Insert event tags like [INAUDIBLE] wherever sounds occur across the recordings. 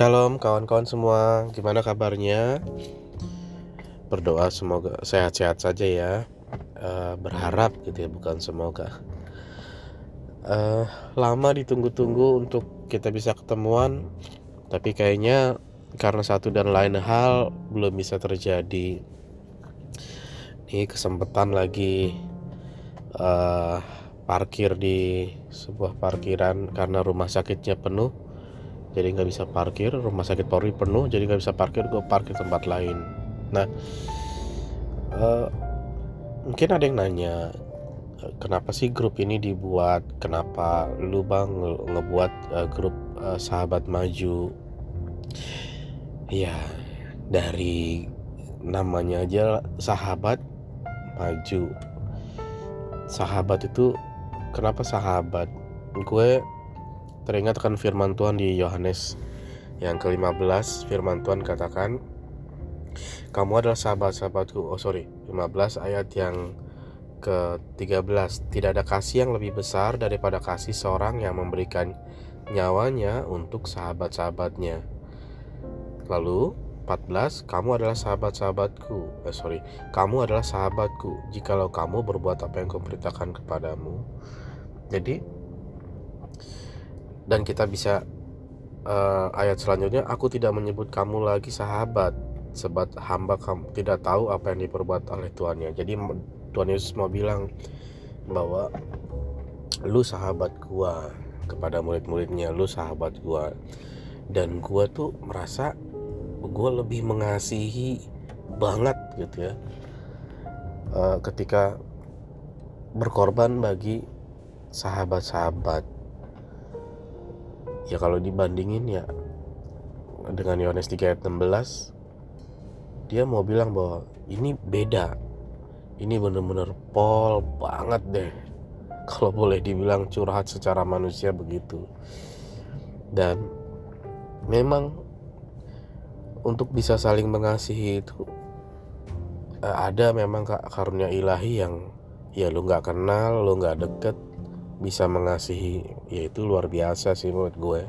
Shalom kawan-kawan semua, gimana kabarnya? Berdoa semoga sehat-sehat saja ya. Uh, berharap gitu ya, bukan semoga. Uh, lama ditunggu-tunggu untuk kita bisa ketemuan, tapi kayaknya karena satu dan lain hal belum bisa terjadi. Ini kesempatan lagi uh, parkir di sebuah parkiran karena rumah sakitnya penuh jadi nggak bisa parkir rumah sakit Polri penuh jadi nggak bisa parkir gue parkir tempat lain. Nah uh, mungkin ada yang nanya kenapa sih grup ini dibuat? Kenapa lu bang nge ngebuat uh, grup uh, sahabat maju? Ya dari namanya aja sahabat maju. Sahabat itu kenapa sahabat? Gue Teringat kan firman Tuhan di Yohanes yang ke-15 firman Tuhan katakan kamu adalah sahabat-sahabatku. Oh sorry, 15 ayat yang ke-13 Tidak ada kasih yang lebih besar daripada kasih seorang yang memberikan nyawanya untuk sahabat-sahabatnya. Lalu 14 Kamu adalah sahabat-sahabatku. Eh, Sorry Kamu adalah sahabatku. Jikalau kamu berbuat apa yang kuperintahkan kepadamu. Jadi dan kita bisa uh, ayat selanjutnya aku tidak menyebut kamu lagi sahabat sebab hamba kamu tidak tahu apa yang diperbuat oleh tuannya jadi Tuhan Yesus mau bilang bahwa lu sahabat gua kepada murid-muridnya lu sahabat gua. Dan gua tuh merasa gua lebih mengasihi banget gitu ya. Uh, ketika berkorban bagi sahabat-sahabat ya kalau dibandingin ya dengan Yohanes 3 ayat 16 dia mau bilang bahwa ini beda. Ini bener-bener pol banget deh. [LAUGHS] Kalau boleh dibilang curhat secara manusia begitu. Dan memang untuk bisa saling mengasihi itu eh, ada memang karunia ilahi yang ya lu nggak kenal lu nggak deket bisa mengasihi ya itu luar biasa sih menurut gue.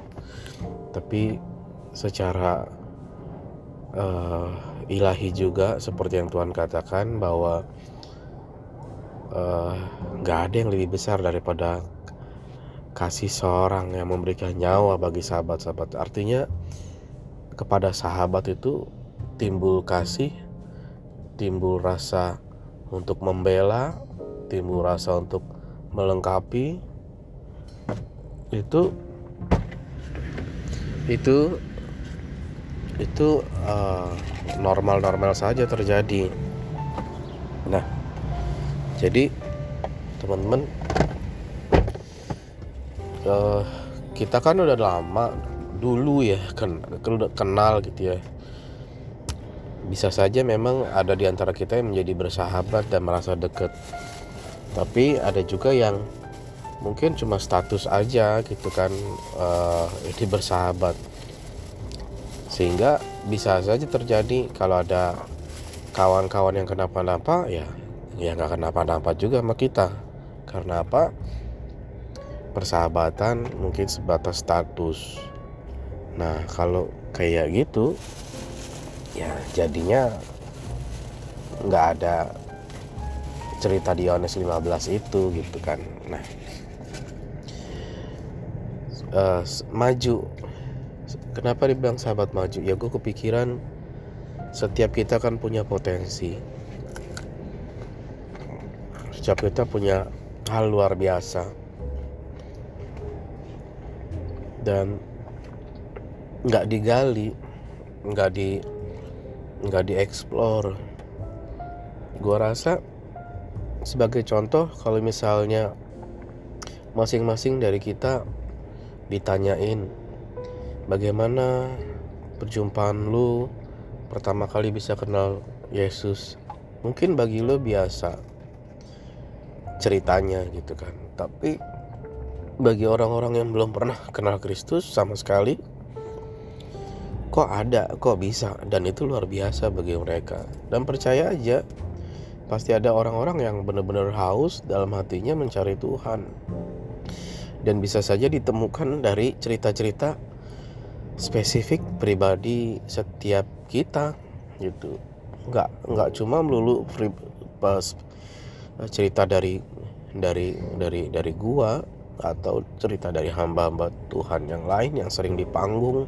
Tapi secara uh, ilahi juga seperti yang Tuhan katakan bahwa eh, nggak uh, ada yang lebih besar daripada kasih seorang yang memberikan nyawa bagi sahabat-sahabat. Artinya kepada sahabat itu timbul kasih timbul rasa untuk membela timbul rasa untuk melengkapi itu itu itu uh, normal-normal saja terjadi. Nah, jadi teman-teman uh, kita kan udah lama dulu ya kan kenal gitu ya. Bisa saja memang ada di antara kita yang menjadi bersahabat dan merasa dekat tapi ada juga yang mungkin cuma status aja gitu kan uh, ini bersahabat. Sehingga bisa saja terjadi kalau ada kawan-kawan yang kenapa-napa ya ya nggak kenapa-napa juga sama kita. Karena apa? Persahabatan mungkin sebatas status. Nah kalau kayak gitu ya jadinya nggak ada cerita di Yohanes 15 itu gitu kan. Nah uh, maju. Kenapa dibilang sahabat maju? Ya gue kepikiran setiap kita kan punya potensi. Setiap kita punya hal luar biasa. Dan nggak digali nggak di nggak dieksplor. Gue rasa sebagai contoh kalau misalnya masing-masing dari kita ditanyain bagaimana perjumpaan lu pertama kali bisa kenal Yesus? Mungkin bagi lu biasa ceritanya gitu kan. Tapi bagi orang-orang yang belum pernah kenal Kristus sama sekali kok ada kok bisa? Dan itu luar biasa bagi mereka. Dan percaya aja Pasti ada orang-orang yang benar-benar haus dalam hatinya mencari Tuhan. Dan bisa saja ditemukan dari cerita-cerita spesifik pribadi setiap kita gitu. Nggak nggak cuma melulu pas cerita dari dari dari dari gua atau cerita dari hamba-hamba Tuhan yang lain yang sering di panggung.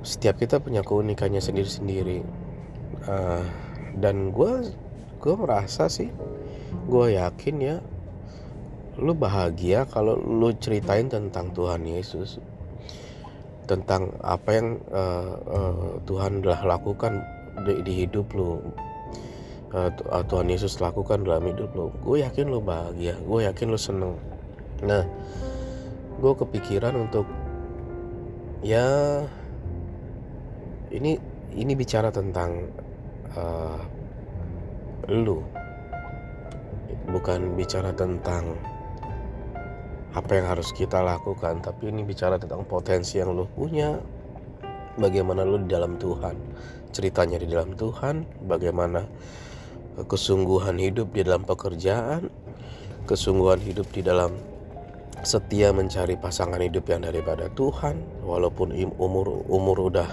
Setiap kita punya keunikannya sendiri-sendiri. Uh, dan gue gue merasa sih gue yakin ya lu bahagia kalau lu ceritain tentang Tuhan Yesus. Tentang apa yang uh, uh, Tuhan telah lakukan di, di hidup lu. Uh, Tuhan Yesus lakukan dalam hidup lu. Gue yakin lu bahagia gue yakin lu seneng. Nah gue kepikiran untuk ya ini ini bicara tentang uh, lu bukan bicara tentang apa yang harus kita lakukan tapi ini bicara tentang potensi yang lu punya. Bagaimana lu di dalam Tuhan ceritanya di dalam Tuhan bagaimana kesungguhan hidup di dalam pekerjaan kesungguhan hidup di dalam setia mencari pasangan hidup yang daripada Tuhan walaupun umur umur udah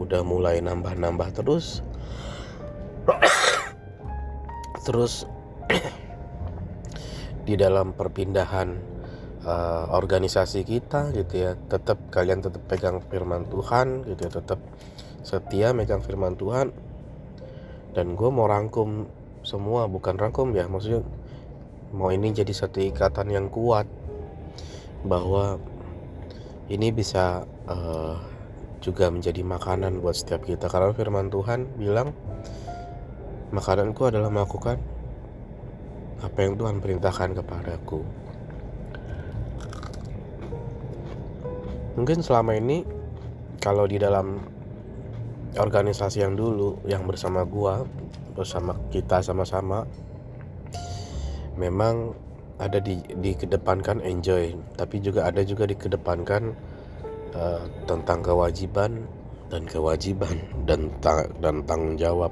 udah mulai nambah-nambah terus. [COUGHS] Terus [COUGHS] di dalam perpindahan uh, organisasi kita gitu ya tetap kalian tetap pegang firman Tuhan gitu ya tetap setia megang firman Tuhan. Dan gue mau rangkum semua bukan rangkum ya maksudnya mau ini jadi satu ikatan yang kuat bahwa ini bisa uh, juga menjadi makanan buat setiap kita. Karena firman Tuhan bilang makananku adalah melakukan apa yang Tuhan perintahkan kepadaku. Mungkin selama ini kalau di dalam organisasi yang dulu yang bersama gua bersama kita sama-sama memang ada di dikedepankan enjoy tapi juga ada juga dikedepankan uh, tentang kewajiban dan kewajiban [LAUGHS] dan ta dan tanggung jawab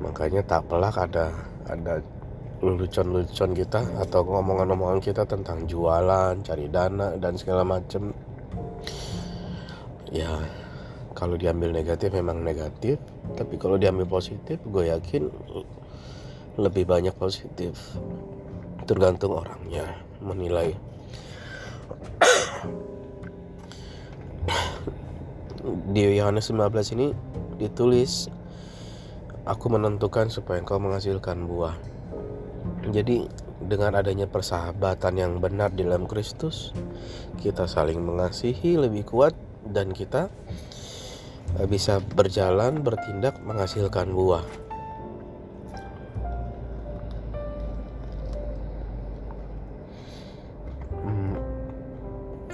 makanya tak pelak ada ada lelucon-lelucon kita atau ngomongan-ngomongan kita tentang jualan, cari dana dan segala macam. Ya, kalau diambil negatif memang negatif, tapi kalau diambil positif, gue yakin lebih banyak positif. Tergantung orangnya menilai. [COUGHS] di Yohanes 15 ini ditulis aku menentukan supaya engkau menghasilkan buah. Jadi dengan adanya persahabatan yang benar di dalam Kristus kita saling mengasihi lebih kuat dan kita eh, bisa berjalan bertindak menghasilkan buah. Hmm,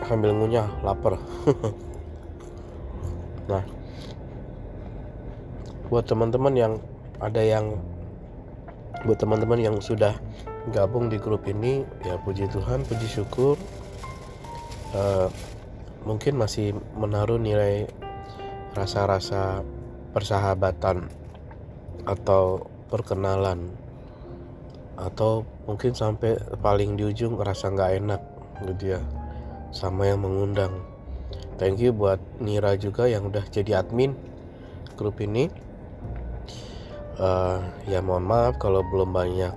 sambil ngunyah lapar [LAUGHS] Nah, buat teman-teman yang ada yang buat teman-teman yang sudah gabung di grup ini, ya puji Tuhan, puji syukur. Uh, mungkin masih menaruh nilai rasa-rasa persahabatan atau perkenalan atau mungkin sampai paling di ujung rasa nggak enak gitu ya sama yang mengundang thank you buat Nira juga yang udah jadi admin grup ini. Uh, ya mohon maaf kalau belum banyak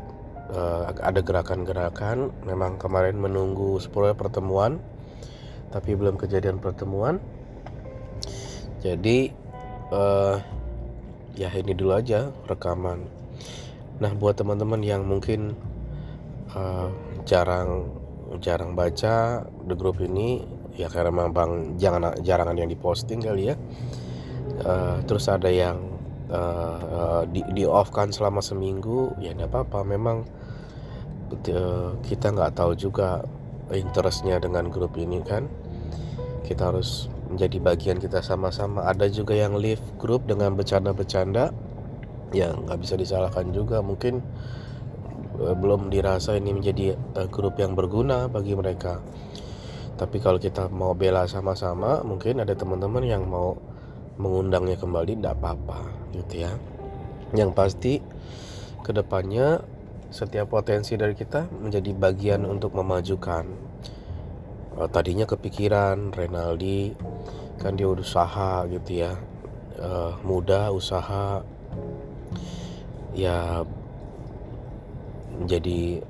uh, ada gerakan-gerakan. Memang kemarin menunggu 10 pertemuan tapi belum kejadian pertemuan. Jadi uh, ya ini dulu aja rekaman. Nah buat teman-teman yang mungkin uh, jarang jarang baca di grup ini ya karena memang jangan jarangan yang diposting kali ya. Uh, terus ada yang uh, di, di off kan selama seminggu ya tidak apa-apa. Memang uh, kita nggak tahu juga interestnya dengan grup ini kan. Kita harus menjadi bagian kita sama-sama. Ada juga yang live grup dengan bercanda-bercanda yang nggak bisa disalahkan juga. Mungkin belum dirasa ini menjadi grup yang berguna bagi mereka tapi kalau kita mau bela sama-sama mungkin ada teman-teman yang mau mengundangnya kembali tidak apa-apa gitu ya. Yang pasti ke depannya setiap potensi dari kita menjadi bagian untuk memajukan. Uh, tadinya kepikiran Renaldi kan dia usaha gitu ya. Uh, muda usaha. Ya menjadi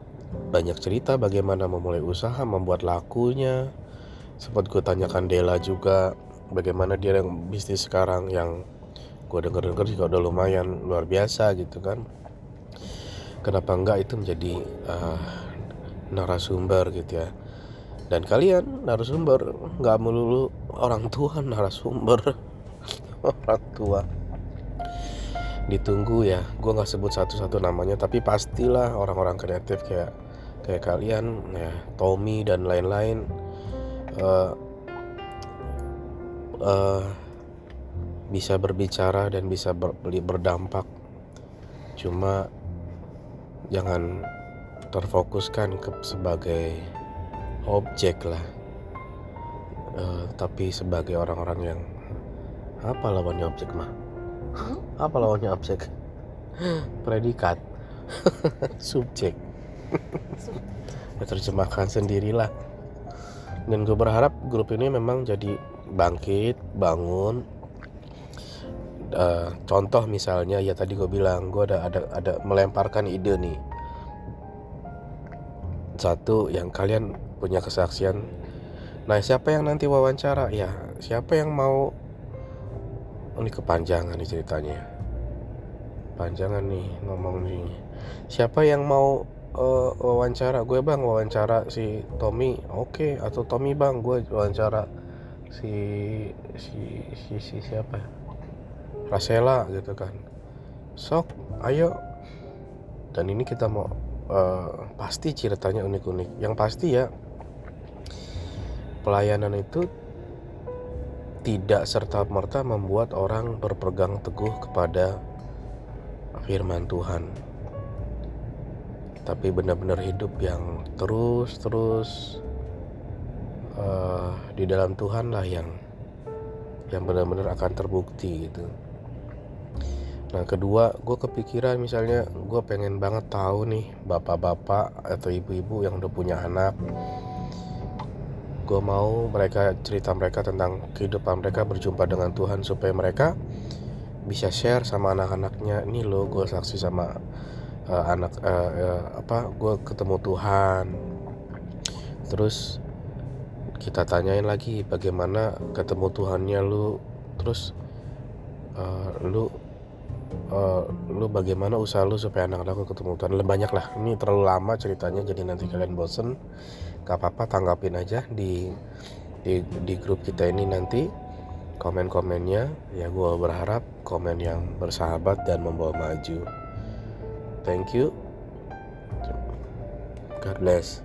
banyak cerita bagaimana memulai usaha membuat lakunya. Sempat gue tanyakan Dela juga bagaimana dia yang bisnis sekarang yang gue denger denger juga udah lumayan luar biasa gitu kan. Kenapa enggak itu menjadi uh, narasumber gitu ya. Dan kalian narasumber nggak melulu orang tua [LAUGHS] narasumber [LAUGHS] orang tua. Ditunggu ya gue nggak sebut satu-satu namanya tapi pastilah orang-orang kreatif kayak kayak kalian ya Tommy dan lain-lain uh, uh, bisa berbicara dan bisa ber, berdampak. Cuma jangan terfokuskan ke sebagai objek lah uh, tapi sebagai orang-orang yang apa lawannya objek mah hmm? [LAUGHS] apa lawannya objek? [LAUGHS] Predikat. [LAUGHS] Subjek [LAUGHS] terjemahkan sendirilah. Dan gue berharap grup ini memang jadi bangkit bangun. Uh, contoh misalnya ya tadi gue bilang gue ada ada ada melemparkan ide nih. Satu yang kalian punya kesaksian. Nah siapa yang nanti wawancara? Ya siapa yang mau? Oh, ini kepanjangan nih ceritanya. Panjangan nih ngomong nih. Siapa yang mau uh, wawancara. Gue bang wawancara si Tommy. Oke okay. atau Tommy bang gue wawancara si si si, si siapa Rasela gitu kan. Sok ayo. Dan ini kita mau uh, pasti ceritanya unik-unik. Yang pasti ya pelayanan itu tidak serta-merta membuat orang berpegang teguh kepada firman Tuhan. Tapi benar-benar hidup yang terus-terus uh, di dalam Tuhan lah yang yang benar-benar akan terbukti gitu. Nah kedua, gue kepikiran misalnya gue pengen banget tahu nih bapak-bapak atau ibu-ibu yang udah punya anak gue mau mereka cerita mereka tentang kehidupan mereka berjumpa dengan Tuhan supaya mereka bisa share sama anak-anaknya ini lo gue saksi sama uh, anak uh, uh, apa gue ketemu Tuhan. Terus kita tanyain lagi bagaimana ketemu Tuhannya lu? Terus uh, lu uh, lu bagaimana usaha lu supaya anak-anak lu ketemu Tuhan? Lebih banyak lah ini terlalu lama ceritanya jadi nanti kalian bosen. Gak apa-apa tanggapin aja di di di grup kita ini nanti. Komen-komennya ya gue berharap komen yang bersahabat dan membawa maju thank you. God bless